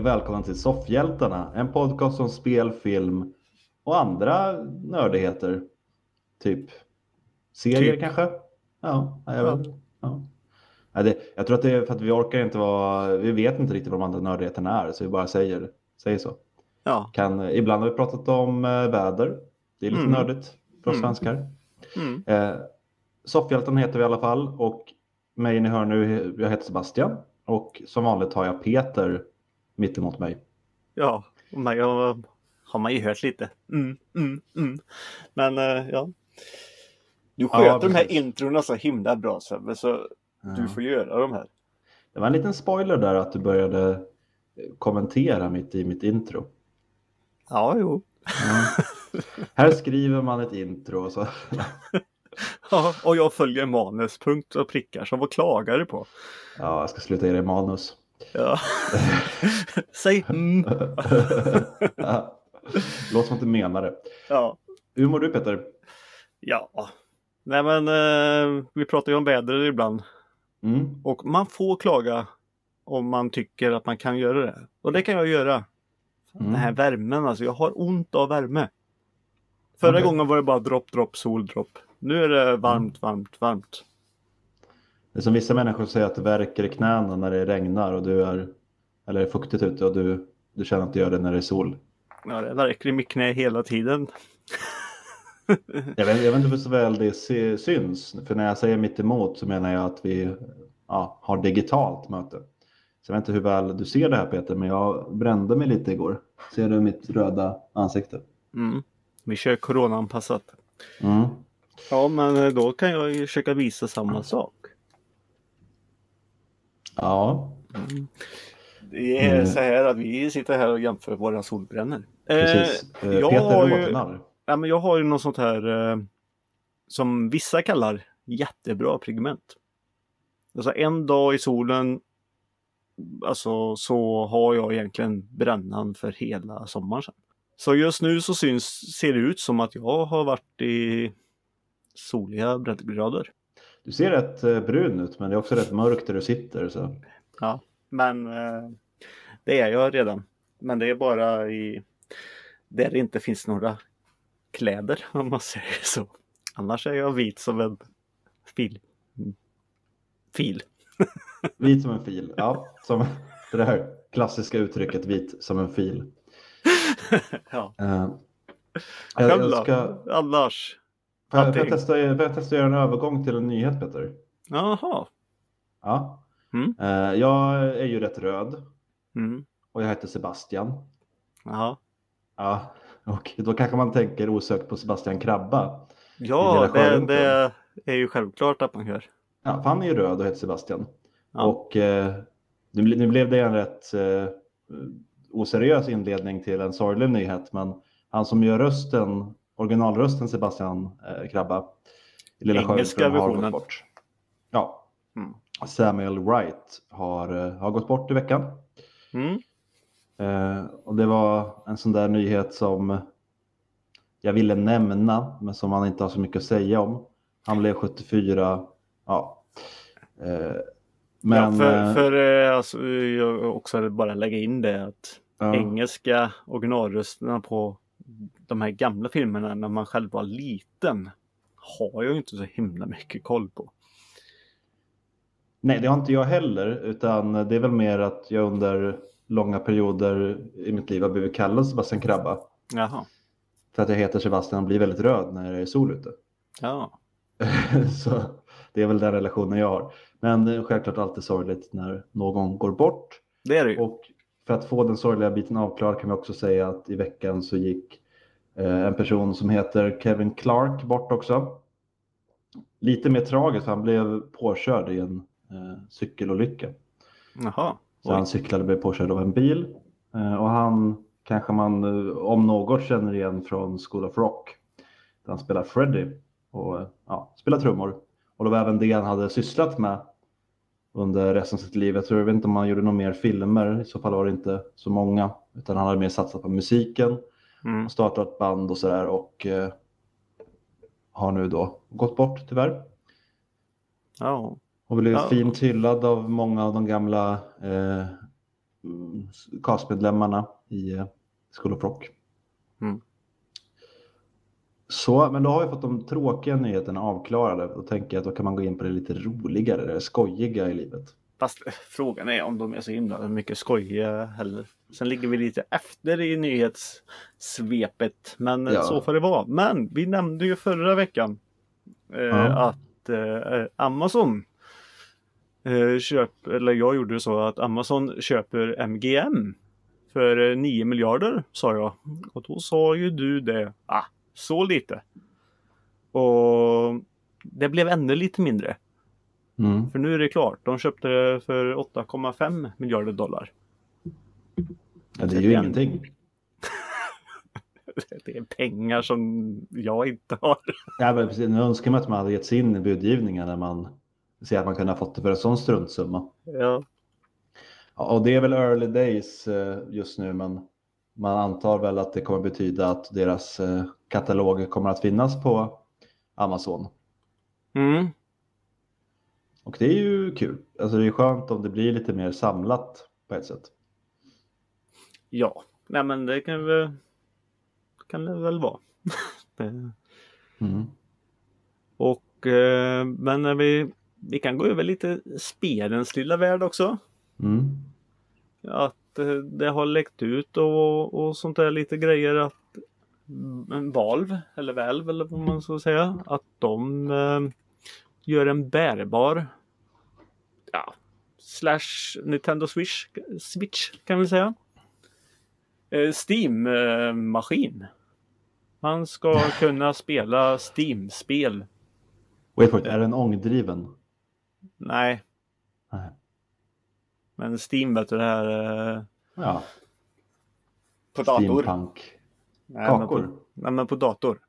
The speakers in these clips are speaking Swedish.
Och välkommen till Soffhjältarna, en podcast om spel, film och andra nördigheter. Typ serier Typ. kanske? Ja, jag vet. Ja. Nej, det, jag tror att det är för att vi orkar inte vara, vi vet inte riktigt vad de andra nördigheterna är så vi bara säger, säger så. Ja. Kan, ibland har vi pratat om eh, väder, det är lite Mm. nördigt för oss Mm. svenskar. Mm. Eh, Soffhjältarna heter vi i alla fall och mig ni hör nu, jag heter Sebastian och som vanligt har jag Peter mitt emot mig. Ja, mig har, man ju hört lite. Mm, mm, mm. Men eh, ja. Du Ja, sköter de här introna så himla bra Sebbe, så du Ja. får göra de här. Det var en liten spoiler där att du började eh, kommentera mitt i mitt intro. Ja, jo. Ja. Här skriver man ett intro så. Ja, och jag följer manus, punkt och prickar. Så vad klagar du på? Ja, jag ska sluta ge dig manus. Ja. Säg mm. Låt som att du menar det. Ja. Hur mår du Peter? Ja. Nej men eh, vi pratar ju om vädret ibland. Mm. Och man får klaga om man tycker att man kan göra det. Och det kan jag göra. Mm. Den här värmen alltså, jag har ont av värme. Förra Okej. gången var det bara dropp, dropp, sol, dropp. Nu är det varmt, varmt, varmt. Det är som vissa människor säger att det värker i knäna när det regnar och du är eller är fuktigt ute och du, du känner att du gör det när det är sol. Ja, det verkar i mitt knä hela tiden. Jag vet, jag vet inte hur så väl det syns, för när jag säger mitt emot så menar jag att vi ja, har digitalt möte. Så jag vet inte hur väl du ser det här Peter, men jag brände mig lite igår. Ser du mitt röda ansikte? Mm. Vi kör coronaanpassat. Mm. Ja, men då kan jag ju försöka visa samma sak. Ja, Det är Mm. så här att vi sitter här och jämför våra solbrännor. precis. Eh, Eh, jag, Peter har ju, ja, men jag har ju något sånt här eh, som vissa kallar jättebra pigment. Alltså en dag i solen alltså så har jag egentligen brännan för hela sommaren sen. Så just nu så syns, ser det ut som att jag har varit i soliga breddgrader. Du ser rätt eh, brun ut, men det är också rätt mörkt där du sitter. Så. Ja, men eh, det är jag redan. Men det är bara i där det inte finns några kläder om man säger så. Annars är jag vit som en fil. Fil. Vit som en fil. Ja, som det där klassiska uttrycket vit som en fil. ja. Eh, jag, jag ska, Annars? Får, jag, får, jag Allting. testa, får jag testa att göra en övergång till en nyhet Peter? Jaha. Ja. Mm. Eh, jag är ju rätt röd Mm. och jag heter Sebastian. Jaha. Ja, och då kanske man tänker osökt på Sebastian Krabba. Ja, det, det är ju självklart att man gör. Ja, för han är ju röd och heter Sebastian. Ja. Och eh, nu blev det en rätt eh, oseriös inledning till en sorglig nyhet, men han som gör rösten, originalrösten Sebastian eh, Krabba i Lilla Engelska versionen. bort. Ja, Mm. Samuel Wright har, eh, har gått bort i veckan. Mm. Eh, och det var en sån där nyhet som jag ville nämna, men som man inte har så mycket att säga om. Han blev 74, ja. Eh, men, ja, för, eh, för eh, alltså, jag också bara lägga in det att ja, engelska originalrösterna på de här gamla filmerna när man själv var liten har jag ju inte så himla mycket koll på. nej, det har inte jag heller, utan det är väl mer att jag under långa perioder i mitt liv har blivit kallad Sebastian Krabba. Jaha. För att jag heter Sebastian och blir väldigt röd när det är sol ute. Ja. så det är väl den relationen jag har. Men det är självklart alltid sorgligt när någon går bort. Det är det ju. Och för att få den sorgliga biten avklarad kan vi också säga att i veckan så gick en person som heter Kevin Clark bort också. Lite mer tragiskt han blev påkörd i en eh, cykelolycka. Jaha. Så han cyklade och blev påkörd av en bil. Eh, och han kanske man eh, om något känner igen från School of Rock. Där han spelar Freddy och eh, ja, spelar trummor. Och det var även det han hade sysslat med under resten av sitt liv. Jag tror jag vet inte om han gjorde några mer filmer. I så fall var det inte så många. Utan han hade mer satsat på musiken. Mm. Och startat band och sådär. Och eh, har nu då gått bort tyvärr. Ja. Och blivit Ja. fint hyllad av många av de gamla eh, mm, castmedlemmarna i eh, School of Rock. Mm. Så, men då har vi fått de tråkiga nyheterna avklarade. Då tänker jag att då kan man gå in på det lite roligare, det skojiga i livet. Fast eh, frågan är om de är så himla mycket skojiga heller. Sen ligger vi lite efter i nyhetssvepet. Men eh, Ja. så får det vara. Men vi nämnde ju förra veckan eh, Ja. att eh, Amazon eh, köp, eller jag gjorde så att Amazon köper MGM för eh, 9 miljarder sa jag. Och då sa ju du det. Ah, så lite. Och det blev ännu lite mindre. Mm. För nu är det klart. De köpte det för 8,5 miljarder dollar. Ja, det är ju ingenting. Det är pengar som jag inte har. Ja, men precis. Nu önskar man att man hade gett sig in i budgivningen när man ser att man kunde ha fått det för en sån struntsumma. Ja, Ja, och det är väl early days eh, just nu, men man antar väl att det kommer betyda att deras eh, katalog kommer att finnas på Amazon. mm. Och det är ju kul. Alltså det är skönt om det blir lite mer samlat på ett sätt. Ja. Nej men det kan väl kan det väl vara. Mm. Och eh, men när vi, vi kan gå över lite spelens lilla värld också. Mm. Att eh, det har läckt ut och, och sånt där lite grejer att Valve, eller Valve eller vad man ska säga, att de eh, gör en bärbar ja, slash Nintendo Switch, Switch kan vi säga. Eh, Steam-maskin. Man ska kunna spela Steam-spel. It, är den ångdriven? Nej, Nej. men Steam vet du det här eh, Ja, på dator. steampunk. Nej, men på, nej, men på dator.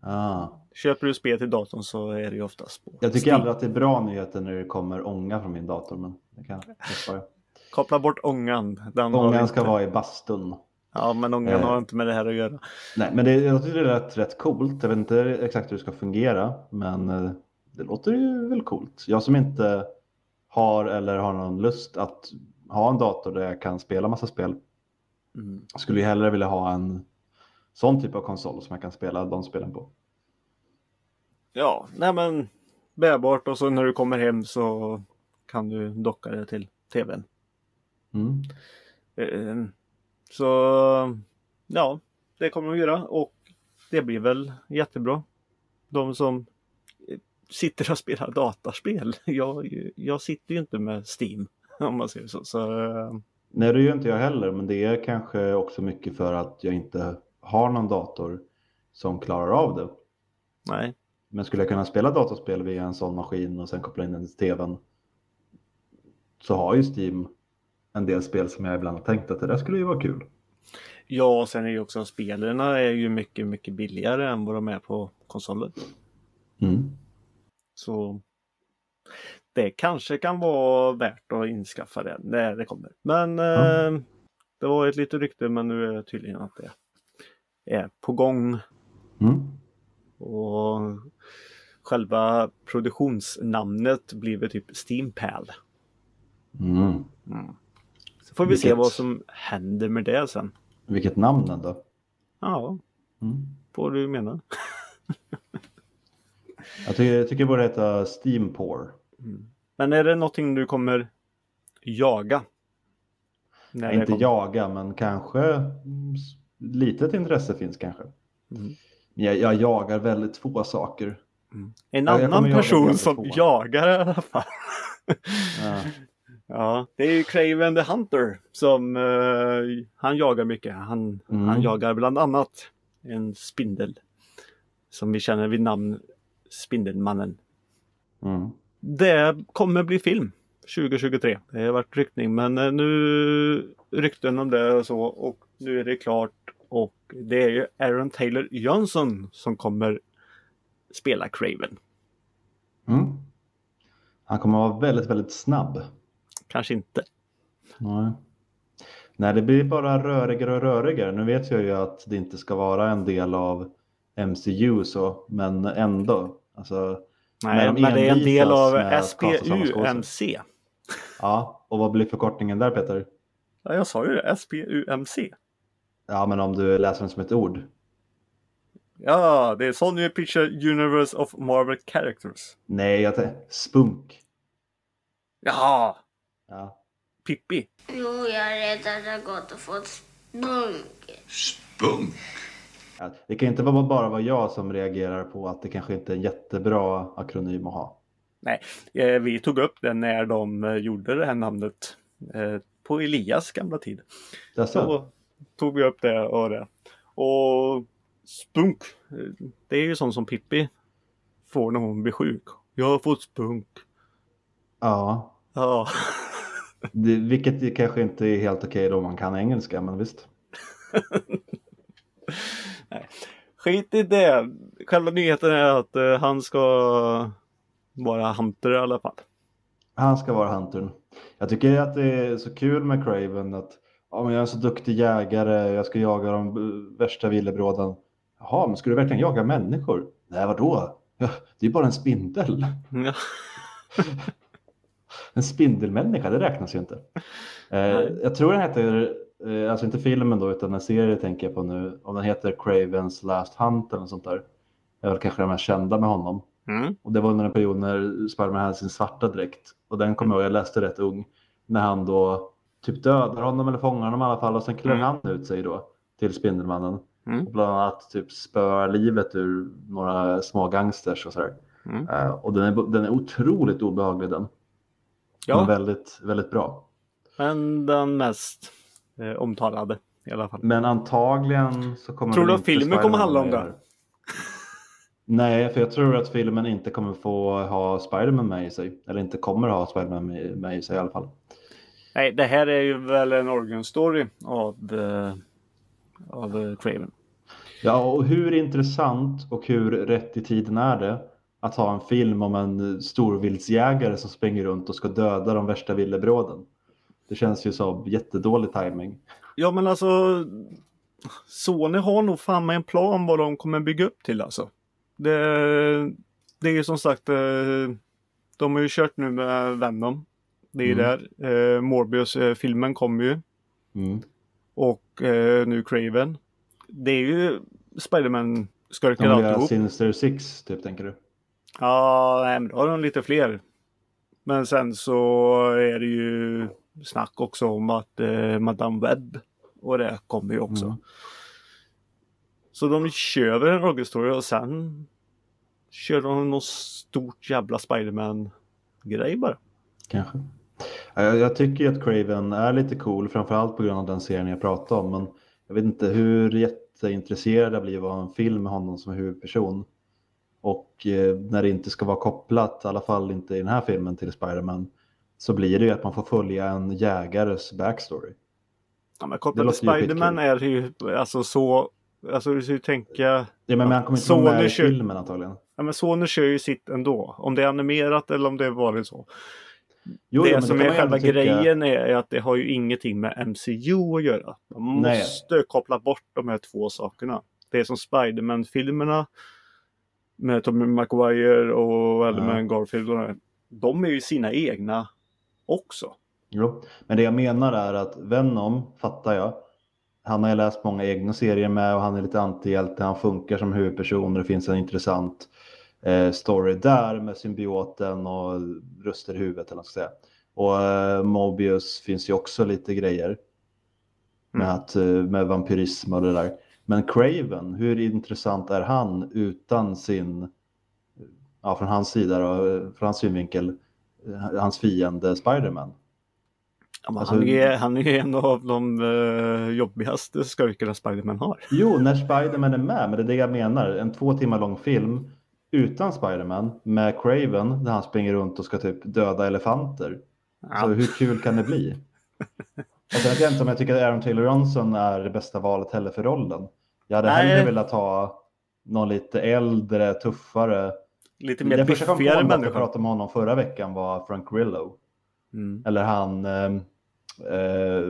Ah. Köper du spel till datorn så är det ju oftast på Jag tycker Steam. aldrig att det är bra nyheter när det kommer ånga från min dator, men det kan jag. Koppla bort ångan. Den Ångan ska vara i bastun. Ja, men ångan Eh. har inte med det här att göra. Nej, men det, jag tycker det lät rätt coolt. Jag vet inte exakt hur det ska fungera, men eh, det låter ju väl coolt. Jag som inte har eller har någon lust att ha en dator där jag kan spela massa spel Mm. skulle ju hellre vilja ha en sån typ av konsol som jag kan spela de spelen på. Ja, nej men bärbart och så när du kommer hem så kan du docka det till tvn. Mm. Eh, Så ja, det kommer de att göra och det blir väl jättebra. De som sitter och spelar dataspel. Jag, jag sitter ju inte med Steam om man säger så. så eh, Nej, det gör inte jag heller, men det är kanske också mycket för att jag inte har någon dator som klarar av det. nej, Men skulle jag kunna spela dataspel via en sån maskin och sen koppla in den till tvn så har ju Steam en del spel som jag ibland har tänkt att det där skulle ju vara kul. Ja, och sen är ju också spelarna är ju mycket, mycket billigare än vad de är på konsoler. Mm. Så det kanske kan vara värt att inskaffa det när det kommer. Men Ja. eh, det var ett litet rykte men nu är det tydligen att det är på gång. Mm. Och själva produktionsnamnet blir väl typ Steampal. Mm. Så får vi se Vilket- vad som händer med det sen. Vilket namn ändå. Ja, Mm. vad du menar. Jag tycker, jag tycker det borde heta Steam Pour. Men är det någonting du kommer jaga? Det Inte kommer? jaga, men kanske mm, litet intresse finns kanske. Mm. Jag, jag jagar väldigt få saker. En Ja, jag annan jaga person som 2. jagar i alla fall. Ja. Ja, det är ju Craven the Hunter som eh, han jagar mycket. Han, Mm. han jagar bland annat en spindel. Som vi känner vid namn Spindelmannen. Mm. Det kommer bli film 2023. Det har varit ryktning men eh, nu rykten om det och så och nu är det klart. Och det är ju Aaron Taylor Johnson som kommer spela Craven. Mm. Han kommer vara väldigt, väldigt snabb. Kanske inte. Nej. Nej, det blir bara rörigare och rörigare. Nu vet jag ju att det inte ska vara en del av MCU så, men ändå. Alltså, Nej, de men det är en del av. SPUMC. ja, och vad blir förkortningen där Peter? Ja, jag sa ju det, S-P-U-M-C. Ja, men om du läser den som ett ord. Ja, det är Sony Picture Universe of Marvel Characters. Nej, jag tänkte spunk. Jaha, Ja. Pippi. Jo, jag är rädd att jag gått och fått spunk. Spunk. Ja, Det kan inte vara bara vara jag som reagerar på att det kanske inte är en jättebra akronym att ha. Nej, eh, vi tog upp det när de eh, gjorde det här namnet eh, på Elias gamla tid. Dessa? Då tog vi upp det och det. Och spunk, det är ju sånt som Pippi får när hon blir sjuk. Jag har fått spunk. Ja, Ja, det, vilket kanske inte är helt okej då om man kan engelska, men visst. skit i det. Själva nyheten är att eh, han ska vara Hunter i alla fall. Han ska vara huntern. Jag tycker att det är så kul med Craven att ja, men jag är en så duktig jägare, jag ska jaga de eh, värsta villebråden. Jaha, men ska du verkligen jaga människor? Nej, vadå? Ja, det är bara en spindel. Ja. En spindelmänniska, det räknas ju inte. Eh, jag tror den heter, eh, alltså inte filmen då, utan en serie tänker jag på nu. Om den heter Cravens Last Hunt eller något sånt där. Det är väl kanske den mest kända med honom. Mm. Och det var under en period när Spiderman hade sin svarta dräkt. Och den kommer jag ihåg, jag läste rätt ung. När han då typ dödar honom eller fångar honom i alla fall. Och sen klär Mm. han ut sig då till Spindelmannen. Mm. Och bland annat typ spöar livet ur några små gangsters och sådär. Mm. Eh, och den är, den är otroligt obehaglig den. Ja, väldigt, väldigt bra. men den mest eh, omtalade i alla fall. Men antagligen så kommer Tror du att filmen kommer handla om det? Nej, för jag tror att filmen inte kommer få ha Spiderman med i sig. Eller inte kommer ha Spiderman med, med i sig i alla fall. Nej, det här är ju väl en origin story av, eh, av eh, Craven. Ja, och hur intressant och hur rätt i tiden är det att ha en film om en storviltsjägare som springer runt och ska döda de värsta villebråden? Det känns ju som jättedålig timing. Ja men alltså Sony har nog fan med en plan vad de kommer bygga upp till alltså. Det, det är ju som sagt eh, De har ju kört nu med Venom. Det är ju Mm. där. Eh, Morbius-filmen kommer ju. Mm. Och eh, nu Craven. Det är ju Spiderman-skurkar De vill göra alltihop. Sinister Six, typ, tänker du? Ja, men då har de lite fler. Men sen så är det ju snack också om att eh, Madame Webb och det kommer ju också. Mm. Så de kör väl en rollhistoria och sen kör de något stort jävla Spiderman-grej bara. Kanske. Ja, Jag, jag tycker ju att Craven är lite cool, framförallt på grund av den serien jag pratade om. Men jag vet inte hur jätteintresserad jag blir av en film med honom som huvudperson. Och eh, när det inte ska vara kopplat, i alla fall inte i den här filmen, till Spiderman, så blir det ju att man får följa en jägares backstory. Ja, men Det kopplat till Spiderman är det ju alltså så Alltså du ska ju tänka Ja, men han kommer inte Sony med i kör- filmen antagligen. Ja men Sony kör ju sitt ändå. Om det är animerat eller om det är vanligt så. Jo, det men som kan är själva tycka- grejen är att det har ju ingenting med MCU att göra. Man Nej. måste koppla bort de här två sakerna. Det är som Spiderman-filmerna med Tommy Maguire och eller Ja. med Garfield. Och det. de är ju sina egna också. Jo, men det jag menar är att Venom, fattar jag, han har ju läst många egna serier med och han är lite antihjälte, han funkar som huvudperson och det finns en intressant eh, story där med symbioten och röster i huvudet eller vad ska säga. Och eh, Mobius finns ju också lite grejer med, Mm. att, eh, med vampyrism och det där. Men Craven, hur intressant är han utan sin, ja från hans sida då, från hans synvinkel, eh, hans fiende Spiderman? Ja, Alltså- han, är, han är en av de eh, jobbigaste skurkarna Spiderman har. Jo, när Spiderman är med, men det är det jag menar. En två timmar lång film utan Spiderman med Craven där han springer runt och ska typ döda elefanter. Ja. Så hur kul kan det bli? Och sen vet jag inte om jag tycker att Aaron Taylor Johnson är det bästa valet heller för rollen. Jag hade Nej. hellre velat ha någon lite äldre, tuffare. Lite mer det första jag kom på biffigare när jag människa. pratade med honom förra veckan var Frank Grillo. Mm. Eller han, eh, eh,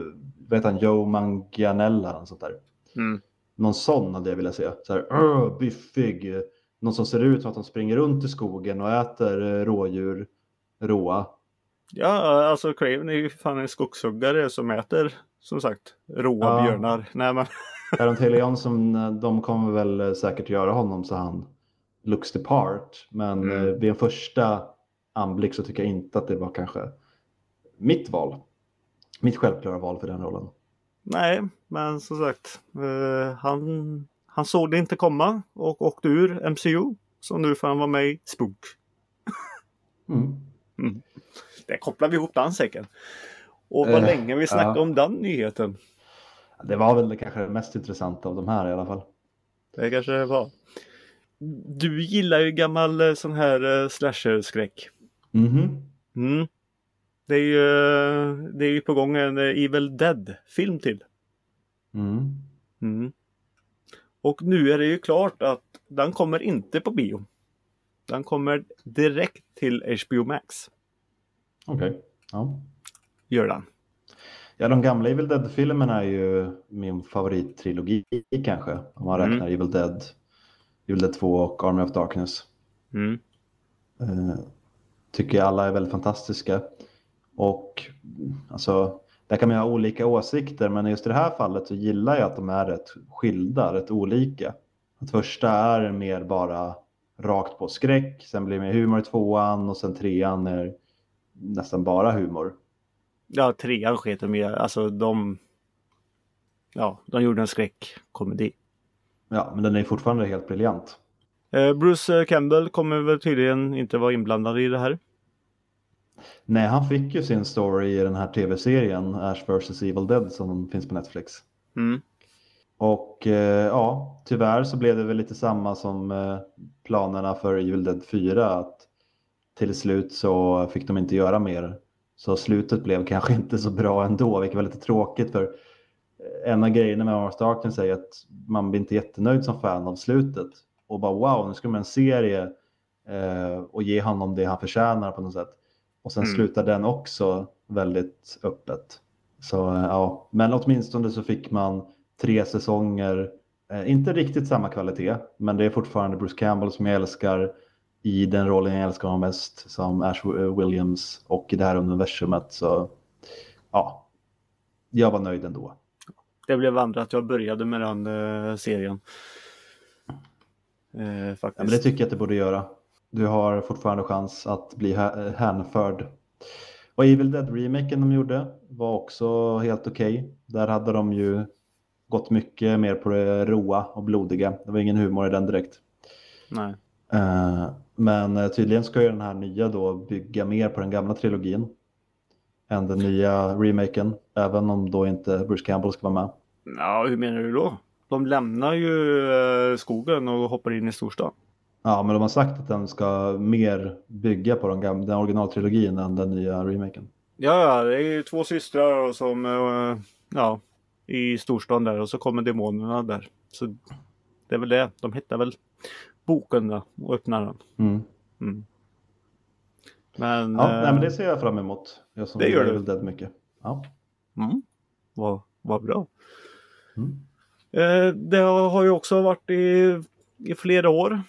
heter han, Joe Manganiella eller sånt där. Mm. Någon sån hade jag velat se. Så här, "Åh, biffig. Någon som ser ut som att de springer runt i skogen och äter eh, rådjur råa. Ja, alltså Craven är ju fan en skogshuggare som äter som sagt råa Ja. björnar. Nej, men, Aaron Taylor Johnson, de kommer väl eh, säkert göra honom så han looks the part. Men Mm. eh, vid en första anblick så tycker jag inte att det var kanske mitt val. Mitt självklara val för den rollen. nej, men som sagt. Eh, han, han såg det inte komma och åkte ur MCU. Så nu får han vara med i Spook. Mm. Det kopplar vi ihop den säcken. Och vad Eh, länge vi snackade ja. om den nyheten. Det var väl kanske det mest intressanta av de här i alla fall. Det kanske det var. Du gillar ju gammal eh, sån här eh, slasher-skräck. Mhm. Mm. Det är ju, eh, det är ju på gång en Evil Dead-film till. Mm. Mm. Och nu är det ju klart att den kommer inte på bio. Den kommer direkt till HBO Max. Okej. Ja. Gör den. Ja, de gamla Evil Dead-filmerna är ju min favorittrilogi kanske. Om man Mm. räknar Evil Dead, Evil Dead 2 och Army of Darkness. Mm. Eh, tycker jag alla är väldigt fantastiska. Och alltså, där kan man ha olika åsikter, men just i det här fallet så gillar jag att de är rätt skilda, rätt olika. Att första är mer bara rakt på skräck, sen blir det mer humor i tvåan och sen trean är nästan bara humor. Ja, trean sket de med. Alltså de... Ja, de gjorde en skräckkomedi. Ja, men den är fortfarande helt briljant. Eh, Bruce Campbell kommer väl tydligen inte vara inblandad i det här. Nej, han fick ju sin story i den här tv-serien Ash vs Evil Dead som finns på Netflix. Mm. Och eh, ja, tyvärr så blev det väl lite samma som eh, planerna för Evil Dead 4. Att till slut så fick de inte göra mer. Så slutet blev kanske inte så bra ändå, vilket var lite tråkigt. för eh, En av grejerna med Arms Darkness är att man blir inte jättenöjd som fan av slutet. Och bara wow, nu ska man en serie eh, och ge honom det han förtjänar på något sätt. Och sen Mm. slutar den också väldigt öppet. Så eh, ja, men åtminstone så fick man tre säsonger. Eh, inte riktigt samma kvalitet, men det är fortfarande Bruce Campbell som jag älskar i den rollen jag älskar honom mest som Ash Williams och i det här universumet. Så ja, jag var nöjd ändå. Det blev andra att jag började med den eh, serien. Eh, faktiskt. Ja, men det tycker jag att det borde göra. Du har fortfarande chans att bli hä- hänförd. Och Evil Dead-remaken de gjorde var också helt okej. Där hade de ju gått mycket mer på det råa och blodiga. Det var ingen humor i den direkt. Nej. Eh, Men eh, tydligen ska ju den här nya då bygga mer på den gamla trilogin än den nya remaken, även om då inte Bruce Campbell ska vara med. Ja, hur menar du då? De lämnar ju eh, skogen och hoppar in i storstan. Ja, men de har sagt att den ska mer bygga på den, gamla, den originaltrilogin än den nya remaken. Ja, ja, det är ju två systrar som, eh, ja, i storstan där och så kommer demonerna där. Så det är väl det. De hittar väl boken då och öppnar den. Mm. Mm. Men, Ja, eh, nej, men det ser jag fram emot. Jag som det gör du. Dead mycket. Ja. mm, vad, vad bra. Mm. Eh, det har ju också varit i, i flera år.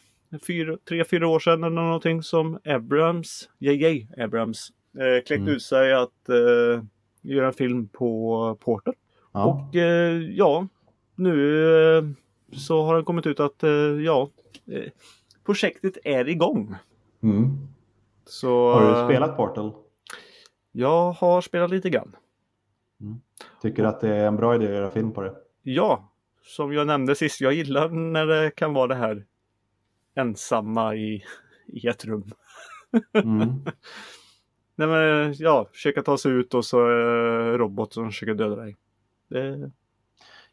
Fyra, tre, fyra år sedan eller någonting som Abrams, JJ Abrams, eh, kläckte Mm. ut sig att eh, göra en film på Porter. Ja. Och eh, ja, nu eh, så har det kommit ut att eh, ja, eh, projektet är igång. Mm. Så, Har eh, du spelat Portal? Jag har spelat lite grann. Tycker du att det är en bra idé att göra film på det? Ja, som jag nämnde sist, jag gillar när det kan vara det här ensamma i, i ett rum. Mm. Nej men ja, försöka ta sig ut och så robot som försöker döda dig. Det,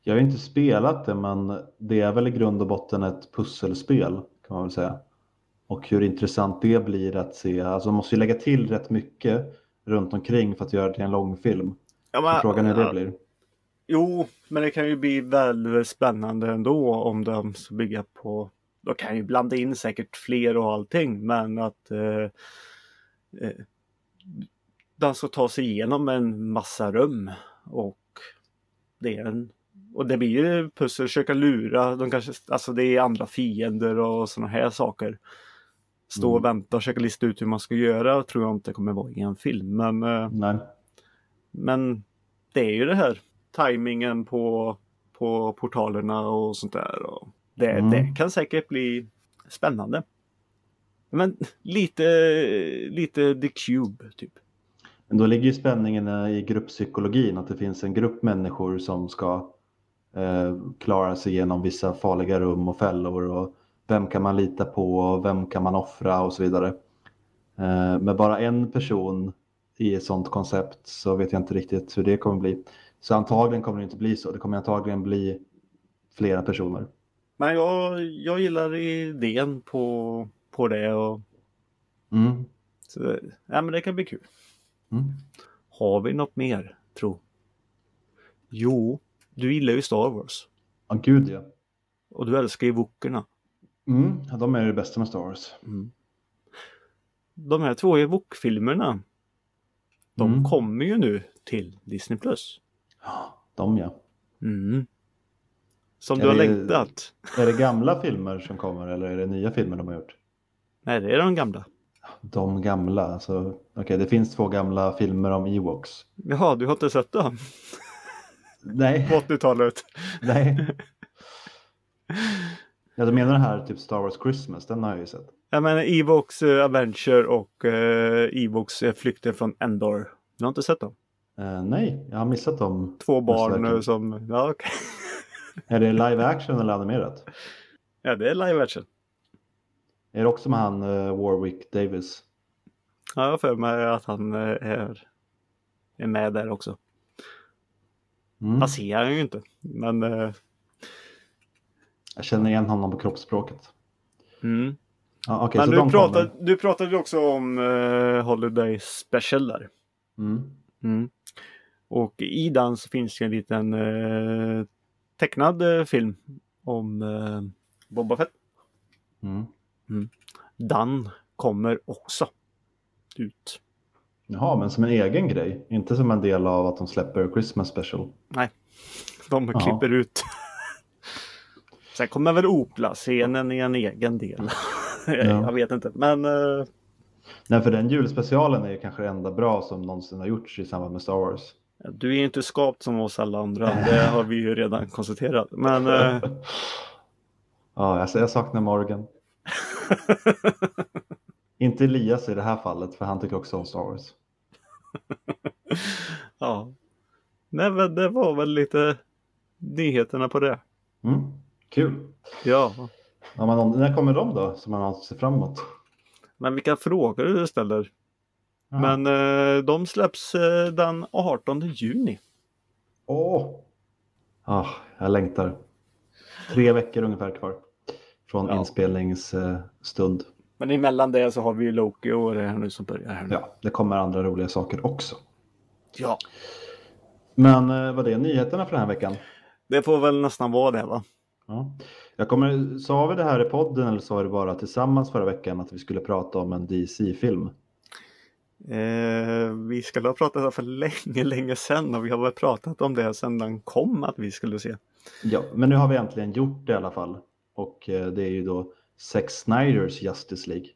Jag har inte spelat det, men det är väl i grund och botten ett pusselspel kan man väl säga. Och hur intressant det blir att se. Alltså man måste ju lägga till rätt mycket runt omkring för att göra det till en långfilm. ja, men- frågan är hur det blir. Jo, men det kan ju bli väldigt spännande ändå om de ska bygga på... De kan ju blanda in säkert fler och allting, men att eh, eh, de ska ta sig igenom en massa rum och det är en... Och det blir ju pussel, försöka lura, de kanske, alltså det är andra fiender och sådana här saker. Stå och Mm. vänta och försöka lista ut hur man ska göra tror jag inte kommer vara i en film. Men, eh, Nej. men det är ju det här tajmingen på, på portalerna och sånt där. Och det, Mm. det kan säkert bli spännande. Men lite, lite The Cube typ. Men då ligger ju spänningen i grupppsykologin, att det finns en grupp människor som ska eh, klara sig igenom vissa farliga rum och fällor och vem kan man lita på och vem kan man offra och så vidare. Eh, med bara en person i ett sådant koncept så vet jag inte riktigt hur det kommer bli. Så antagligen kommer det inte bli så. Det kommer antagligen bli flera personer. Men jag, jag gillar idén på, på det och Mm. så, ja, men det kan bli kul. Mm. Har vi något mer, tro? Jo, du gillar ju Star Wars. Ja, gud ja. Och du älskar ju Wokerna. Mm. ja. De är det bästa med Star Wars. Mm. De här två Ewok-filmerna. De Mm. kommer ju nu till Disney+. Plus. Ja, De ja. Mm. Som Är du har det- längtat. Är det gamla filmer som kommer eller är det nya filmer de har gjort? Nej, det är de gamla. De gamla, alltså. Okej, det finns två gamla filmer om Ewoks. Jaha, du har inte sett dem? Nej, På 80-talet. nej. Ja, du menar det här typ Star Wars Christmas, den har jag ju sett. Jag menar Evox uh, Adventure och uh, Evox uh, Flykten från Endor. Du har inte sett dem? Eh, nej, jag har missat dem. Två barn eh, som... Ja, okej. Är det live action eller animerat? Ja, det är live action. Är det också med han eh, Warwick Davis? Ja, jag har för mig att han eh, är, är med där också. Mm. Man ser han ju inte. Men eh, Jag känner igen honom på kroppsspråket. mm. Ja, okej, Men så du, de pratade, du pratade ju också om eh, Holiday Special där. Mm. Mm. Och i den så finns det en liten eh, tecknad eh, film om eh, Boba Fett. Mm. Den kommer också ut. Jaha, men som en egen grej, inte som en del av att de släpper Christmas special. De Ja. klipper ut. Sen kommer väl Opla-scenen i en egen del. Jag vet inte, men eh, Nej, för den julspecialen är ju kanske det enda bra som någonsin har gjorts i samband med Star Wars. du är inte skapt som oss alla andra. Det har vi ju redan konstaterat. Men eh, Ja, jag, jag saknar Morgan. Inte Elias i det här fallet, för han tycker också om Star Wars. ja. Nej, men det var väl lite nyheterna på det. Mm. Kul. Ja, Ja, men när kommer de då, som man ser fram emot? men vilka frågor du ställer. Ja. Men eh, de släpps eh, den 18 juni. Åh! Ah, jag längtar. Tre veckor ungefär kvar från Ja. inspelningsstund. Men emellan det så har vi ju Loki och det här nu som börjar här nu. Ja, det kommer andra roliga saker också. ja. Men eh, vad det nyheterna för den här veckan? Det får väl nästan vara det va? Ja. Jag kommer, sa vi det här i podden eller sa vi bara tillsammans förra veckan att vi skulle prata om en DC-film? Eh, vi skulle ha pratat för länge, länge sedan och vi har väl pratat om det sedan den kom att vi skulle se. Ja, men nu har vi äntligen gjort det i alla fall. Och eh, det är ju då Zack Snyders Justice League.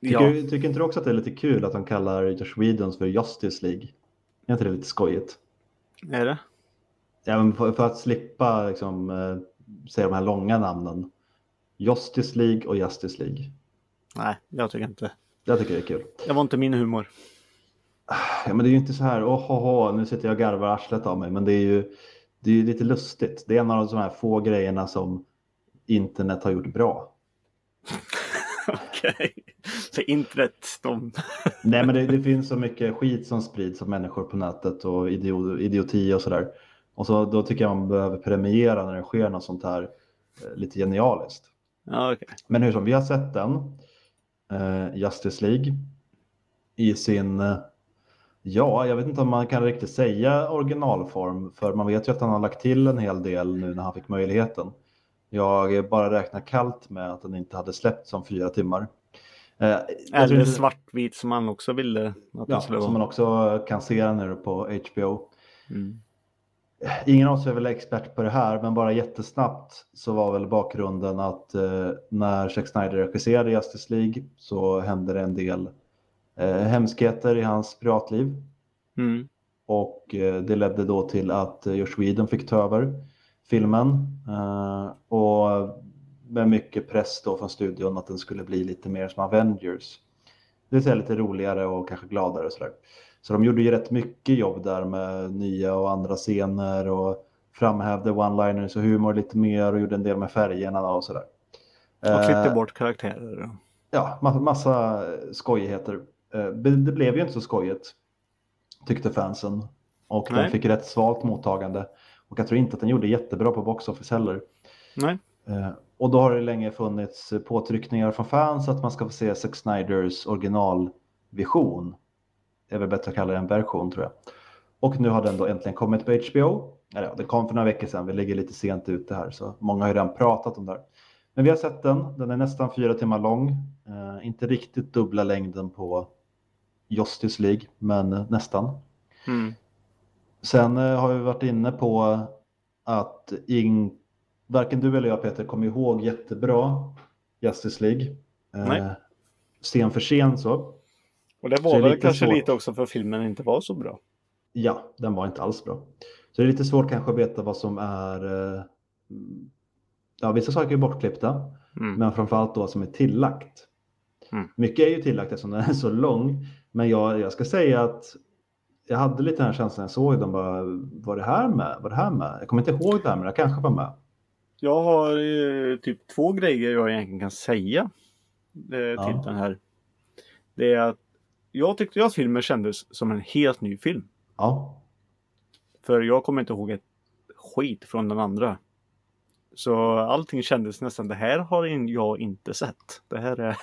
Tycker, Ja. tycker inte du också att det är lite kul att de kallar Josh Whedons för Justice League? Är inte det lite skojigt? Är det? Ja, för, för att slippa liksom, eh, säga de här långa namnen. Justice League och Justice League. Nej, jag tycker inte. Jag tycker det är kul. Det var inte min humor. Ja, men det är ju inte så här, åh, oh, oh, nu sitter jag och garvar arslet av mig, men det är ju det är ju lite lustigt. Det är en av de här få grejerna som internet har gjort bra. Okej. För internet, de... Nej, men det, det finns så mycket skit som sprids av människor på nätet och idio, idioti och sådär. Och så då tycker jag man behöver premiera när det sker något sånt här eh, lite genialiskt. Ja, okej. Men hur som, vi har sett den, eh, Justice League, i sin, eh, ja, jag vet inte om man kan riktigt säga originalform, för man vet ju att han har lagt till en hel del nu när han fick möjligheten. Jag bara räknar kallt med att den inte hade släppts om fyra timmar. Eh, Eller inte- svartvit som man också ville att Ja, skulle som vara. man också kan se nu på HBO. Mm. ingen av oss är väl expert på det här, men bara jättesnabbt så var väl bakgrunden att eh, när Zack Snyder regisserade Justice League så hände det en del eh, hemskheter i hans privatliv. Mm. Och eh, det ledde då till att eh, Josh Whedon fick ta över filmen. Eh, och med mycket press då från studion att den skulle bli lite mer som Avengers. Det vill säga lite roligare och kanske gladare och sådär. Så de gjorde ju rätt mycket jobb där med nya och andra scener och framhävde one-liners och humor lite mer och gjorde en del med färgerna och sådär. Och klippte Eh, bort karaktärer. Ja, massa, skojigheter. Eh, Det det blev ju inte så skojigt, tyckte fansen. Och Nej. den fick rätt svalt mottagande. Och jag tror inte att den gjorde jättebra på box office heller. Nej. Eh, Och då har det länge funnits påtryckningar från fans att man ska få se Zack Snyders originalvision. Det är väl bättre att kalla det en version tror jag. Och nu har den då äntligen kommit på HBO. Eller ja, det kom för några veckor sedan, vi ligger lite sent ute här så många har ju redan pratat om det här. Men vi har sett den, den är nästan fyra timmar lång. Eh, inte riktigt dubbla längden på Justice League, men nästan. Mm. Sen eh, har vi varit inne på att in, varken du eller jag Peter kommer ihåg jättebra Justice League. Eh, Nej. Sen för sen så. Och det var väl lite kanske svårt. lite också för filmen inte var så bra. Ja, den var inte alls bra. Så det är lite svårt kanske att veta vad som är... eh, Ja, vissa saker är bortklippta, Mm. men framförallt då som är tillagt. Mm. Mycket är ju tillagt eftersom den är så lång, men jag, jag ska säga att jag hade lite den här känslan jag såg den, bara, var det här med? Var det här med? Jag kommer inte ihåg det här, men det kanske var med. Jag har eh, typ två grejer jag egentligen kan säga eh, till Ja. den här. Det är att jag tyckte ju att filmen kändes som en helt ny film. Ja, För jag kommer inte ihåg ett skit från den andra. Så allting kändes nästan, det här har jag inte sett. Det här är...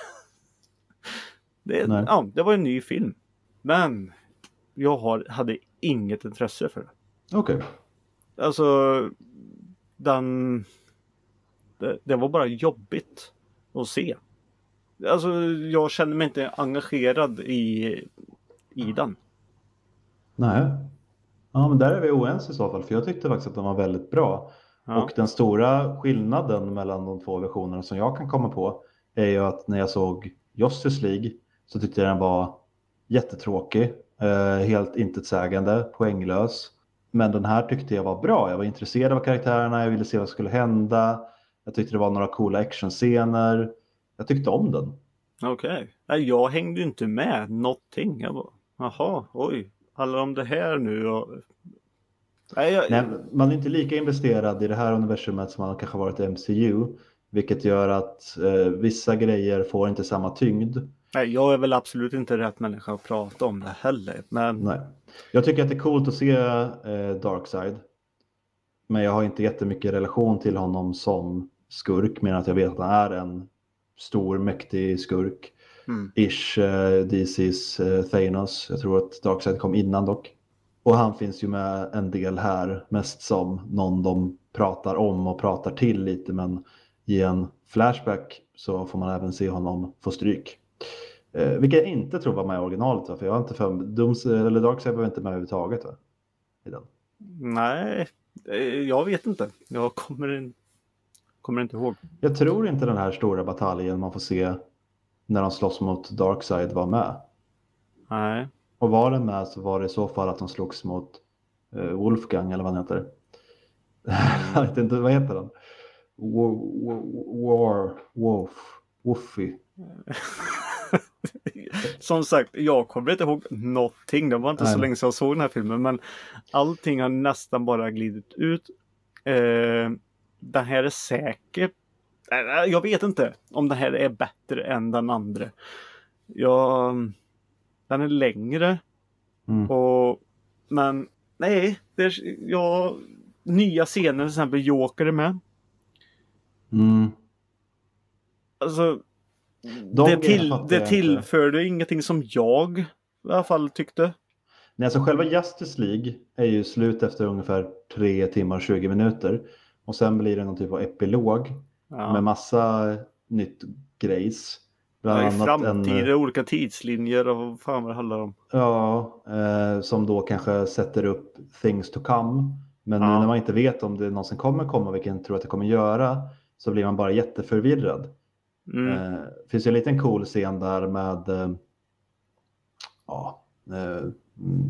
det, ja, det var en ny film. Men jag har, hade inget intresse för det. okej. Alltså, den... Det, det var bara jobbigt att se. Alltså, jag kände mig inte engagerad i, i den. Nej. Ja, men där är vi oense i så fall, för jag tyckte faktiskt att den var väldigt bra. Ja. Och den stora skillnaden mellan de två versionerna som jag kan komma på är ju att när jag såg Justice League så tyckte jag den var jättetråkig, helt intetsägande, poänglös. Men den här tyckte jag var bra. Jag var intresserad av karaktärerna, jag ville se vad som skulle hända. Jag tyckte det var några coola actionscener. Jag tyckte om den. Okej. Nej, Jag hängde inte med någonting. Jag bara, jaha, oj, handlar om det här nu? Och... Nej, jag... Nej, man är inte lika investerad i det här universumet som man kanske varit i MCU. Vilket gör att eh, vissa grejer får inte samma tyngd. Nej, jag är väl absolut inte rätt människa att prata om det heller. Men Nej. Jag tycker att det är coolt att se eh, Darkseid. Men jag har inte jättemycket relation till honom som skurk. Men att jag vet att han är en stor, mäktig skurk. Mm. Ish, eh, DC's eh, Thanos. Jag tror att Darkseid kom innan dock. Och han finns ju med en del här. Mest som någon de pratar om och pratar till lite. Men i en flashback så får man även se honom få stryk. Eh, vilket jag inte tror var med i originalet. Va? För jag har inte för Dooms, eller Darkseid var inte med överhuvudtaget. Va? I den. nej, eh, jag vet inte. Jag kommer, in... kommer inte ihåg. Jag tror inte den här stora bataljen man får se när de slåss mot Darkseid var med. Nej. Och var den med så var det i så fall att de slogs mot eh, Wolfgang eller vad han heter. jag vet inte, vad heter den? War, war, war Wolf, Woofy. Som sagt, jag kommer inte ihåg någonting. Det var inte så Nej. länge sedan jag såg den här filmen. Men allting har nästan bara glidit ut. Eh, den här är säker. Eh, Jag vet inte om den här är bättre än den andra. Ja, den är längre. Mm. Och, men nej, det är, ja, nya scener till exempel Joker är med. Mm. Alltså, De det, till, det inte. tillförde ingenting som jag i alla fall tyckte. Nej, alltså själva Justice League är ju slut efter ungefär 3 timmar och 20 minuter. Och sen blir det någon typ av epilog Ja. med massa nytt grejs. Bland Ja, I annat en, framtiden, olika tidslinjer och vad fan vad det handlar om. ja, eh, som då kanske sätter upp things to come. Men Ja. nu när man inte vet om det någonsin kommer komma, vilket jag tror att det kommer göra, så blir man bara jätteförvirrad. Mm. Eh, finns ju en liten cool scen där med eh, ja, eh,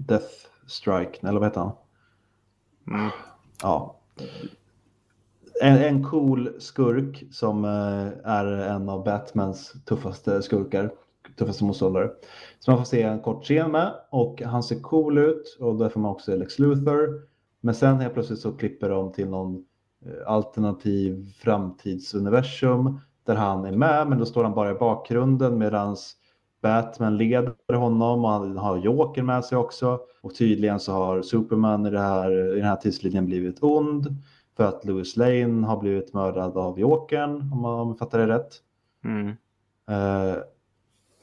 Death Strike, eller vad heter han? Mm. Ja. En, en cool skurk som eh, är en av Batmans tuffaste skurkar, tuffaste motståndare. Så man får se en kort scen med och han ser cool ut och där får man också Lex Luthor. Men sen helt plötsligt så klipper de till någon eh, alternativ framtidsuniversum där han är med men då står han bara i bakgrunden medans Batman leder honom och han har Joker med sig också. Och tydligen så har Superman i, här, i den här tidslinjen blivit ond för att Louis Lane har blivit mördad av Jokern om man, fattar det rätt. Mm. Eh,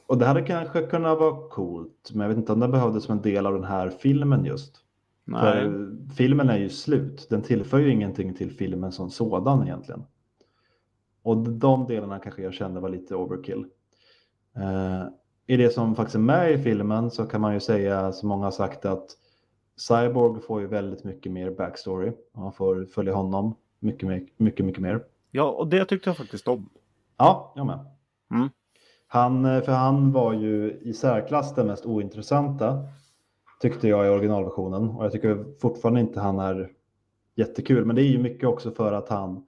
och det hade kanske kunnat vara coolt men jag vet inte om det behövdes som en del av den här filmen just. Nej. För filmen är ju slut. Den tillför ju ingenting till filmen som sådan egentligen. Och de delarna kanske jag kände var lite overkill. Eh, I det som faktiskt är med i filmen så kan man ju säga, som många har sagt, att Cyborg får ju väldigt mycket mer backstory. Man får följa honom mycket, mer- mycket, mycket mer. Ja, och det tyckte jag faktiskt om. Ja, jag med. Mm. Han, eh, för han var ju i särklass den mest ointressanta tyckte jag i originalversionen och jag tycker fortfarande inte han är jättekul. Men det är ju mycket också för att han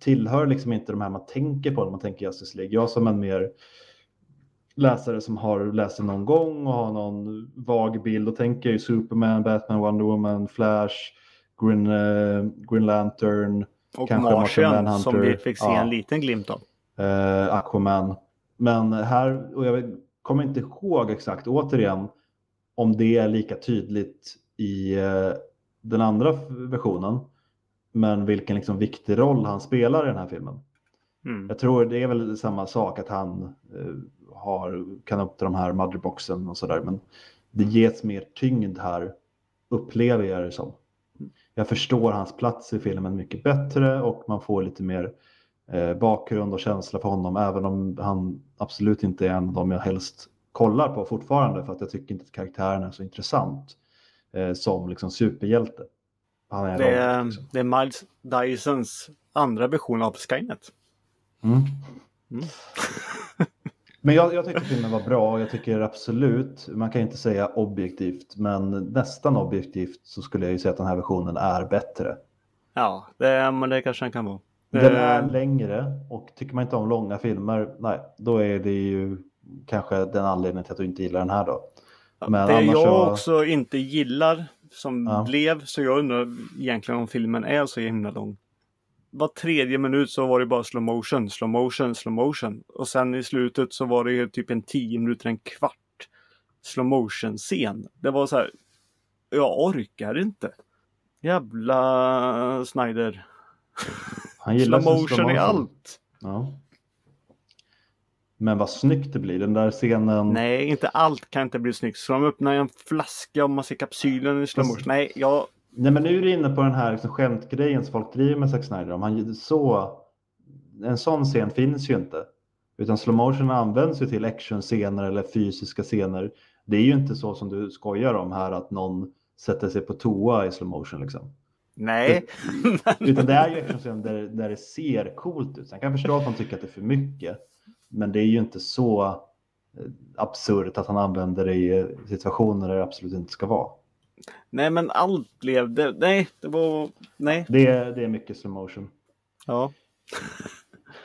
tillhör liksom inte de här man tänker på när man tänker Justice League. Jag som en mer läsare som har läst det någon gång och har någon vag bild och tänker ju Superman, Batman, Wonder Woman, Flash, Green, eh, Green Lantern, Och Kanske Martian som vi fick se Ja. en liten glimt av. eh, Aquaman. Men här, och jag kommer inte ihåg exakt återigen om det är lika tydligt i eh, den andra versionen. Men vilken liksom viktig roll han spelar i den här filmen. Mm. Jag tror det är väl samma sak att han eh, har, kan öppna de här motherboxen och sådär. Men det ges mer tyngd här, upplever jag det som. Jag förstår hans plats i filmen mycket bättre och man får lite mer eh, bakgrund och känsla för honom. Även om han absolut inte är en av dem jag helst kollar på fortfarande. För att jag tycker inte att karaktären är så intressant eh, som liksom superhjälte. Han är Det, är, liksom. det är Miles Dysons andra version av Skynet. Mm. Mm. Men jag, jag tycker filmen var bra jag tycker absolut, man kan inte säga objektivt, men nästan objektivt så skulle jag ju säga att den här versionen är bättre. Ja, det, men det kanske den kan vara. Den Eh, är längre och tycker man inte om långa filmer, nej, då är det ju kanske den anledningen till att du inte gillar den här då. Men det jag så- också inte gillar som Ja. blev, så jag undrar egentligen om filmen är så himla lång. Var tredje minut så var det bara slow motion, slow motion, slow motion. Och sen i slutet så var det ju typ en 10 minuter, en kvart slow motion scen. Det var så här, jag orkar inte. Jävla Snyder. Han gillar Slow sin motion i allt. Ja. Men vad snyggt det blir, den där scenen. Nej, inte allt kan inte bli snyggt. Så de öppnar en flaska och man ser kapsylen i slow Fast- motion. Nej, jag... Nej men nu är du inne på den här liksom skämtgrejen som folk driver med Zack Snyder om. Han, så, en sån scen finns ju inte. Utan slow motion används ju till actionscener eller fysiska scener. Det är ju inte så som du skojar om här att någon sätter sig på toa i slow motion liksom. Nej. Utan det är ju actionscener där, där det ser coolt ut. Sen kan jag förstå att man tycker att det är för mycket. Men det är ju inte så eh, absurt att han använder det i situationer där det absolut inte ska vara. Nej, men allt blev det. Nej, det var... Nej. Det, är- det är mycket slow motion. Ja.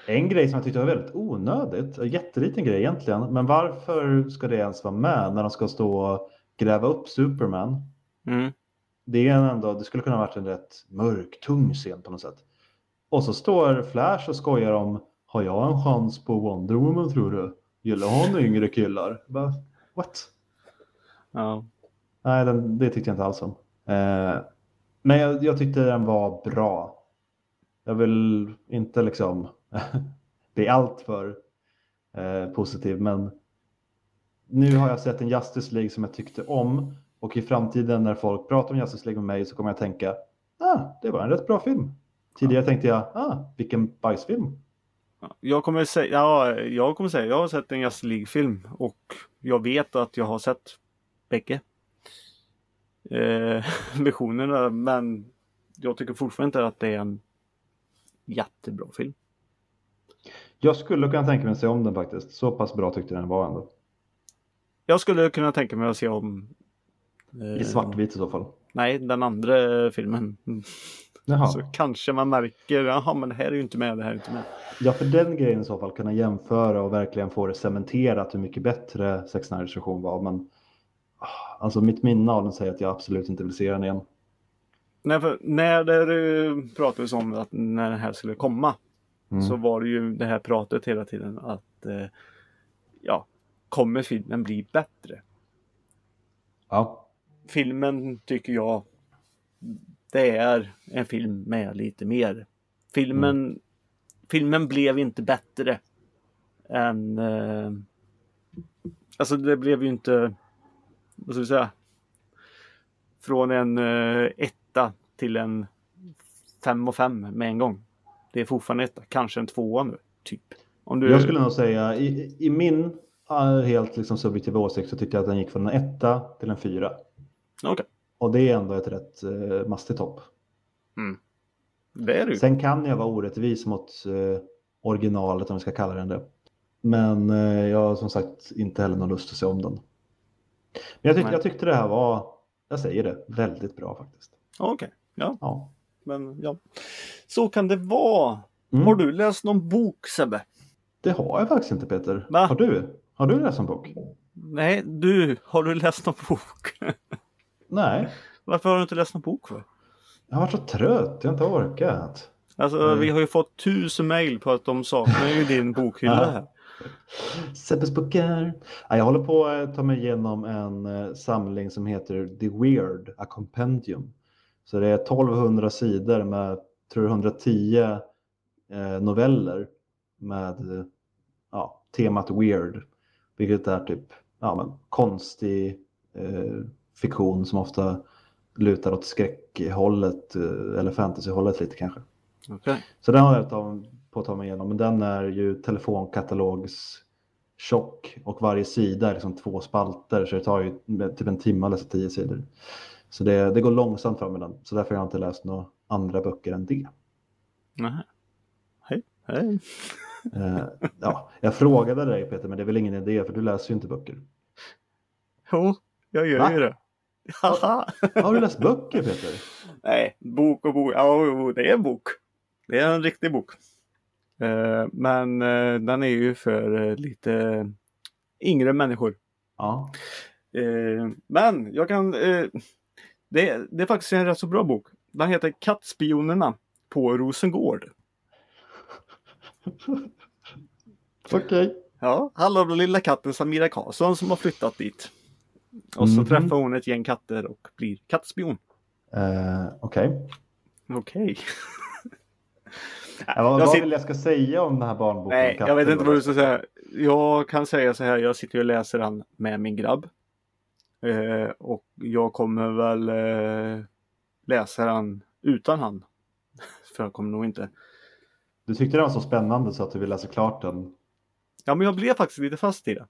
En grej som jag tyckte var väldigt onödigt, en jätteliten grej egentligen, men varför ska det ens vara med när de ska stå och gräva upp Superman? Mm. Det, är ändå, det skulle kunna varit en rätt mörk, tung scen på något sätt. Och så står Flash och skojar om, har jag en chans på Wonder Woman tror du? Gillar hon yngre killar? Bara, What? Ja. Nej, den, det tyckte jag inte alls om. Eh, men jag, jag tyckte den var bra. Jag vill inte liksom bli allt för eh, positiv, men nu har jag sett en Justice League som jag tyckte om och i framtiden när folk pratar om Justice League med mig så kommer jag tänka, ah, det var en rätt bra film. Tidigare tänkte jag, ah, vilken bajsfilm. Jag kommer säga, ja, jag kommer säga, jag har sett en Justice League-film och jag vet att jag har sett bägge. eh, visionerna. Men jag tycker fortfarande inte att det är en jättebra film. Jag skulle kunna tänka mig att se om den faktiskt. Så pass bra tyckte den var ändå. Jag skulle kunna tänka mig att se om... eh, I svartvit i så fall. Nej, den andra filmen. Jaha. Så kanske man märker, jaha men det här är ju inte med, det här är inte med. Ja, för den grejen i så fall kunna jämföra och verkligen få det cementerat hur mycket bättre Sex Snyders version var. Men ah, alltså mitt minne av den säger att jag absolut inte vill se den igen. Nej, för när det pratades om att när den här skulle komma Mm. så var det ju det här pratet hela tiden att eh, ja, kommer filmen bli bättre? Ja, Filmen tycker jag det är en film med lite mer. Filmen, filmen blev inte bättre än eh, Alltså det blev ju inte vad ska vi säga från en eh, etta till en fem och fem med en gång. Det är fortfarande etta, kanske en tvåa nu, typ. Om du... jag skulle nog säga i, i min ah, helt liksom subjektiva åsikt så tycker jag att den gick från en etta till en fyra. Okej, Och det är ändå ett rätt eh, mastigt hopp. det är det. Sen kan jag vara orättvis mot eh, originalet om vi ska kalla den det. Men eh, jag har som sagt inte heller någon lust att se om den. Men jag, tyck, Nej. jag tyckte det här var, jag säger det, väldigt bra faktiskt. Okej, ja, Ja. men ja. Så kan det vara. Mm. Har du läst någon bok Sebbe? Det har jag faktiskt inte Peter. Va? Har du? Har du läst en bok? Nej, du, har du läst någon bok? Nej, Varför har du inte läst någon bok för? jag har varit så trött, jag har inte orkat. Alltså Mm. vi har ju fått tusen mejl på att de saknar ju din bokhylla här. Seppes böcker. Ja, jag håller på att ta mig igenom en eh, samling som heter The Weird, A Compendium. Så det är 1200 sidor med, tror jag, 110 eh, noveller med eh, ja, temat weird. Vilket är typ ja, men, konstig eh, fiktion som ofta lutar åt skräckhållet eh, eller fantasyhållet lite kanske. Okej. Så den har jag ta- på att ta mig igenom. Men den är ju telefonkatalogs tjock och varje sida är liksom två spalter så det tar ju typ en timme att läsa tio sidor. Så det, det går långsamt fram med den. Så därför har jag inte läst några andra böcker än det. Nähä. Hej. Hej. Eh, ja, jag frågade dig Peter, men det är väl ingen idé för du läser ju inte böcker. Jo, jag gör Va? ju det. Har du läst böcker Peter? Nej, bok och bok. Ja, det är en bok. Det är en riktig bok. Eh, men eh, den är ju för eh, lite yngre människor. Ja. Men jag kan... Det, det är faktiskt en rätt så bra bok. Den heter Kattspionerna på Rosengård. Okej. Ja, handlar om den lilla katten Samira Karlsson som har flyttat dit. Och så Mhm. träffar hon ett gäng katter och blir kattspion. Eh, Okej. Okej. Ja, vad Jag vad sit- vill jag ska säga om den här barnboken? Nej, jag vet inte vad du ska säga. Jag kan säga så här, jag sitter och läser den med min grabb. Eh, och jag kommer väl eh, läsa den utan han. För jag kommer nog inte. Du tyckte den var så spännande så att du vill läsa klart den? Ja, men jag blev faktiskt lite fast i det.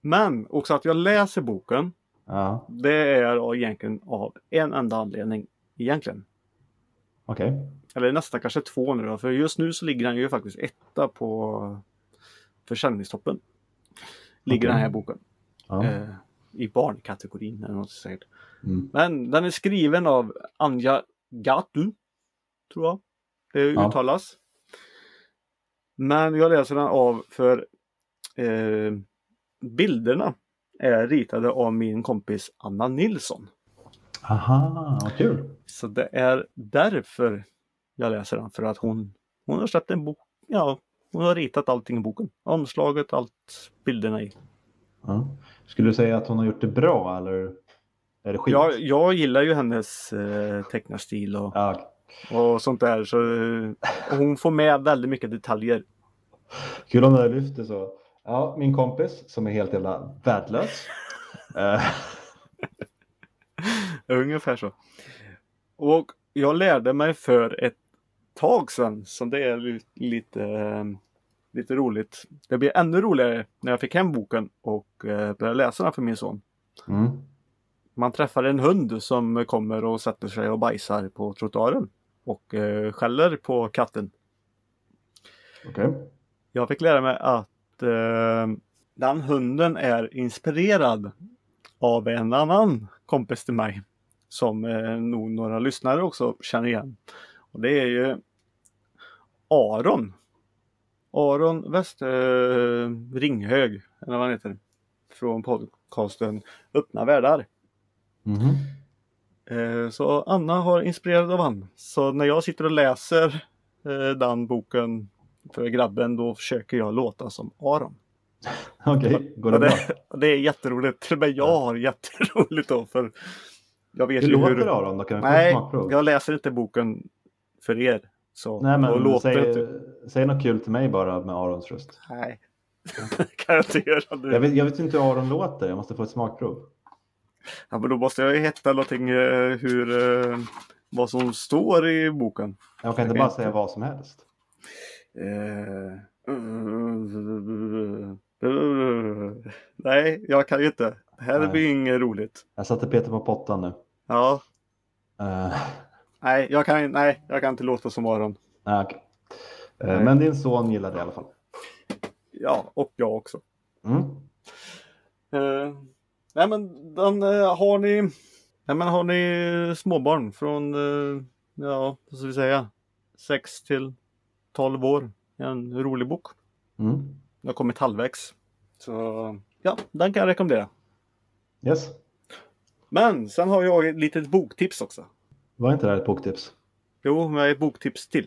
Men också att jag läser boken. Ja, Det är egentligen av en enda anledning. Egentligen. okej. Eller nästan kanske två nu då. För just nu så ligger den ju faktiskt etta på försäljningstoppen. Ligger Okej. den här boken. Ja. Eh, I barnkategorin eller något säkert. Mm. Men den är skriven av Anja Gatu. Tror jag det Ja. uttalas. Men jag läser den av för eh, bilderna är ritade av min kompis Anna Nilsson. Aha, vad kul. Så det är därför jag läser den. För att hon, hon har släppt en bok. Ja, hon har ritat allting i boken. Omslaget, allt bilderna i. Ja. Skulle du säga att hon har gjort det bra eller är det skit? Jag, jag gillar ju hennes eh, tecknarstil och, Ja, och sånt där. Så, eh, hon får med väldigt mycket detaljer. kul om du hade lyft det så. Ja, min kompis som är helt jävla värdelös. Eh, Ungefär så. Och jag lärde mig för ett tag sedan, så det är li- lite, eh, lite roligt. Det blir ännu roligare när jag fick hem boken och eh, började läsa den för min son. mm. Man träffar en hund som kommer och sätter sig och bajsar på trottoaren. Och eh, skäller på katten. Okej. Jag fick lära mig att eh, den hunden är inspirerad av en annan kompis till mig. Som eh, nog några lyssnare också känner igen. Och det är ju Aron. Aron West, eh, Ringhög, eller vad han heter. Från podcasten Öppna världar. Mhm. Eh, Så Anna har inspirerad av han. Så när jag sitter och läser eh, den boken för grabben då försöker jag låta som Aron. Okej, går det Och bra? det, det är jätteroligt. Med jag har jätteroligt då för jag vet Hur ju låter hur... Aron då? Kan Nej, jag läser inte boken för er. Så Nej, men låter säg, inte... säg något kul till mig bara med Arons röst. Nej, kan jag inte göra nu. Jag vet, jag vet inte hur Aron låter, jag måste få ett smakprov. Ja, men då måste jag ju hitta någonting eh, hur... Eh, vad som står i boken. Jag kan inte Jag bara kan säga inte. vad som helst. Eh, nej, jag kan ju inte. Det här Nej. blir inget roligt. Jag satte Peter på pottan nu. Ja, Uh, nej, jag kan, nej, jag kan inte låta som Aron. nej, okej. Eh, Nej. men din son gillar det i alla fall. Ja, och jag också. Mm. Eh, nej, men den, har ni nej, men har ni småbarn från, ja, vad ska vi säga, 6 till 12 år. En rolig bok. Mm. Jag har kommit halvvägs. Så ja, den kan jag rekommendera. Yes. Men sen har jag ett litet boktips också. Var inte det här ett boktips? Jo, men ett boktips till.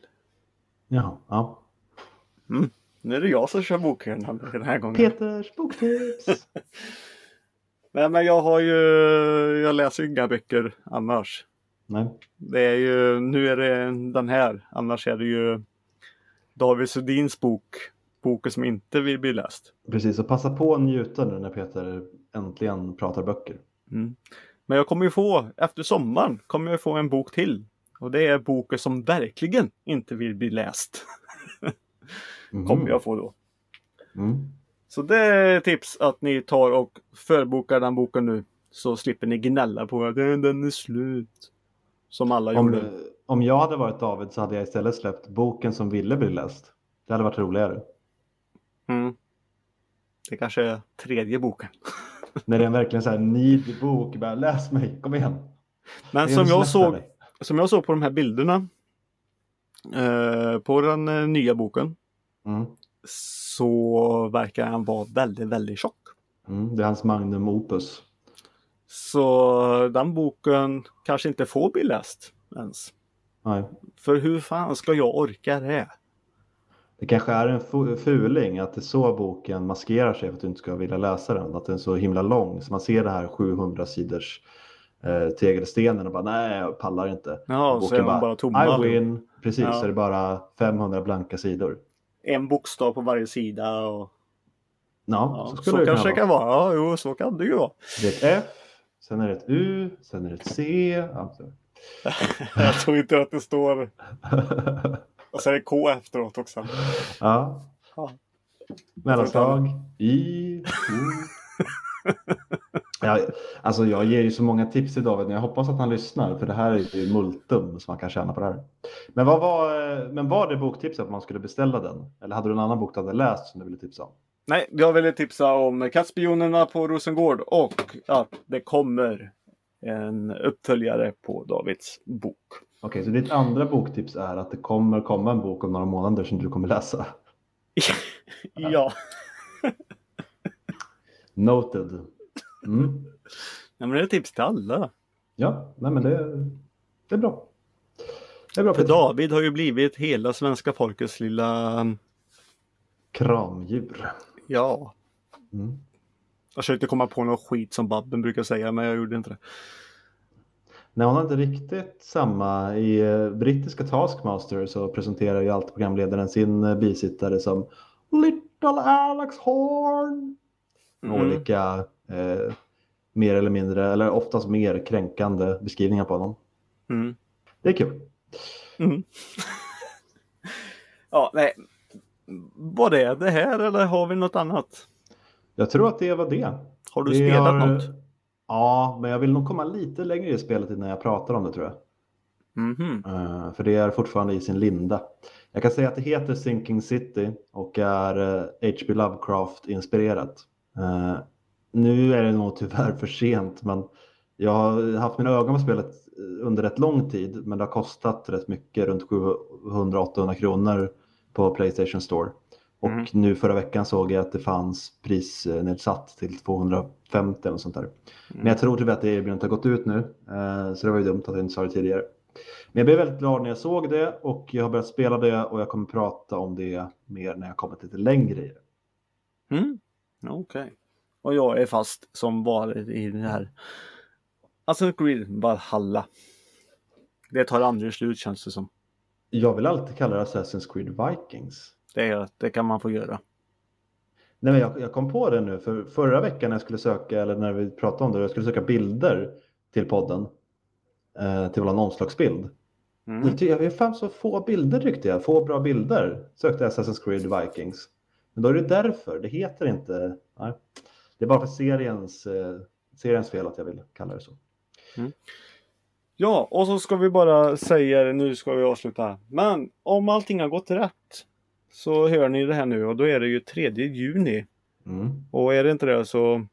Jaha, ja. Nu är det jag som kör bokhörnan den här gången. Peters boktips! Nej, men jag har ju, jag läser ju inga böcker annars. Nej. Det är ju, nu är det den här. Annars är det ju David Sundins bok. Boken som inte vill bli läst. Precis, och passa på att njuta nu när Peter äntligen pratar böcker. Mm. Men jag kommer ju få, efter sommaren, kommer jag få en bok till. Och det är boken som verkligen inte vill bli läst. Mhm. Kommer jag få då. Mm. Så det är tips att ni tar och förbokar den boken nu. Så slipper ni gnälla på att "Den- den är slut. Som alla Om, gjorde. om jag hade varit David så hade jag istället släppt boken som ville bli läst. Det hade varit roligare. Mm. Det kanske är tredje boken. När det är en verkligen så här need bok. Bara, läs mig, kom igen. Men som jag, såg, som jag såg på de här bilderna. Eh, på den eh, nya boken. Mm. Så verkar han vara väldigt, väldigt tjock. Mm. Det är hans magnum opus. Så den boken kanske inte får bli läst ens. Nej. För hur fan ska jag orka det? Det kanske är en fu- fuling att det är så boken maskerar sig för att du inte ska vilja läsa den. Att den är så himla lång så man ser det här 700 sidors eh, tegelstenen och bara nej jag pallar inte. Ja, så Boken är de bara tomma. I win. Precis, Ja. så är det bara 500 blanka sidor. En bokstav på varje sida. Och, Ja, ja, så så det kanske det vara. kan vara. Ja, jo, så kan det ju vara. Det är ett F, sen är det ett U, sen är det ett C. Jag tror inte att det står... Och så är det K efteråt också. ja. Ja. Mellanslag, I, O. Ja, alltså jag ger ju så många tips till David, men jag hoppas att han lyssnar för det här är ju multum som man kan tjäna på det här. Men, vad var, eh, men var det boktipset att man skulle beställa den? Eller hade du en annan bok du hade läst som du ville tipsa om? Nej, jag ville tipsa om Kattspionerna på Rosengård och att det kommer en uppföljare på Davids bok. Okej, så ditt andra boktips är att det kommer komma en bok om några månader som du kommer läsa. ja. Noted. Mm. ja, men det är tips till alla. Ja, nej men det, det är bra. Det är bra För. David har ju blivit hela svenska folkets lilla... Kramdjur. Ja. Mm. Jag försökte komma på något skit som Babben brukar säga, men jag gjorde inte det. Nej, hon har inte riktigt samma. I eh, brittiska Taskmaster så presenterar ju alltid programledaren sin eh, bisittare som Little Alex Horn. Mm. olika eh, mer eller mindre, eller oftast mer kränkande beskrivningar på honom. Mm. Det är kul. Mm. ja, nej. Vad är det här eller har vi något annat? Jag tror att det var det. Har du Vi spelat har- något? Ja, men jag vill nog komma lite längre i spelet innan jag pratar om det tror jag. Mhm. Eh, för det är fortfarande i sin linda. Jag kan säga att det heter Sinking City och är H.P. Lovecraft-inspirerat. Eh, nu är det nog tyvärr för sent, men jag har haft mina ögon på spelet under rätt lång tid, men det har kostat rätt mycket, runt 700-800 kronor på Playstation Store. Och Mm. nu förra veckan såg jag att det fanns prisnedsatt till 250 eller sånt där. Men jag tror tyvärr att det erbjudandet har gått ut nu, eh, så det var ju dumt att jag inte sa det tidigare. Men jag blev väldigt glad när jag såg det och jag har börjat spela det och jag kommer prata om det mer när jag kommit lite längre i det. Mm. Okej. Och jag är fast som vanligt i den här Assassin's Creed Valhalla. Det tar aldrig slut känns det som. Jag vill alltid kalla det Assassin's Creed Vikings. Det, det kan man få göra. Nej, men jag, jag kom på det nu, för förra veckan när jag skulle söka, eller när vi pratade om det, jag skulle söka bilder till podden, eh, till vår omslagsbild. Mm. Tyckte Jag det fanns så få bilder tyckte jag, få bra bilder. Sökte Assassin's Creed Vikings. Men då är det därför, det heter inte, nej. Det är bara för seriens, eh, seriens fel att jag vill kalla det så. Ja, och så ska vi bara säga det, nu ska vi avsluta. Men om allting har gått rätt så hör ni det här nu och då är det ju 3 juni. Mm. Och är det inte det så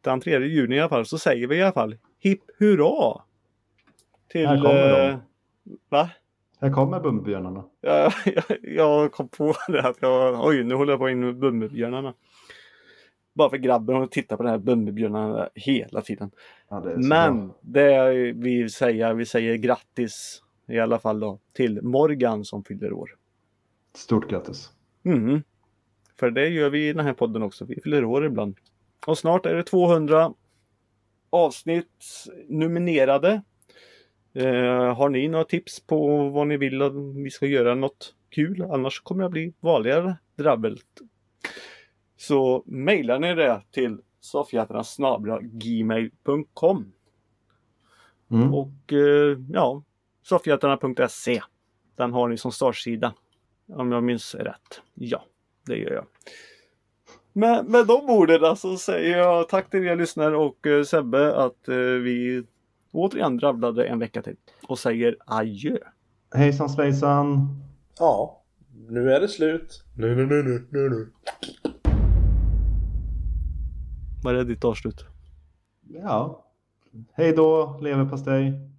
den 3 juni i alla fall så säger vi i alla fall hipp hurra! Till... Här kommer de. eh, Va? Här kommer Bumbibjörnarna. Jag, jag, jag kom på det att jag, oj nu håller jag på in med Bumbibjörnarna. Bara för grabben och tittar på de här Bumbibjörnarna hela tiden. Ja, det Men bra. det vi säger, vi säger grattis i alla fall då till Morgan som fyller år. Stort grattis. Mhm. För det gör vi i den här podden också. Vi fyller år ibland. Och snart är det 200 avsnitt nominerade. Eh, har ni några tips på vad ni vill att vi ska göra något kul? Annars kommer att bli vanligare drabbelt. Så mejlar ni det till soffhjärtarna.gmail.com Mm. och eh, ja, soffhjältarna.se. Den har ni som startsida. Om jag minns rätt. Ja, det gör jag. Men med de orden så säger jag tack till er lyssnare och eh, Sebbe att eh, vi återigen dravlade en vecka till. Och säger adjö. Hejsan svejsan. Ja, nu är det slut. Nu, nu, nu, nu, nu, nu. Var är ditt avslut? Ja. Hej då, leverpastej.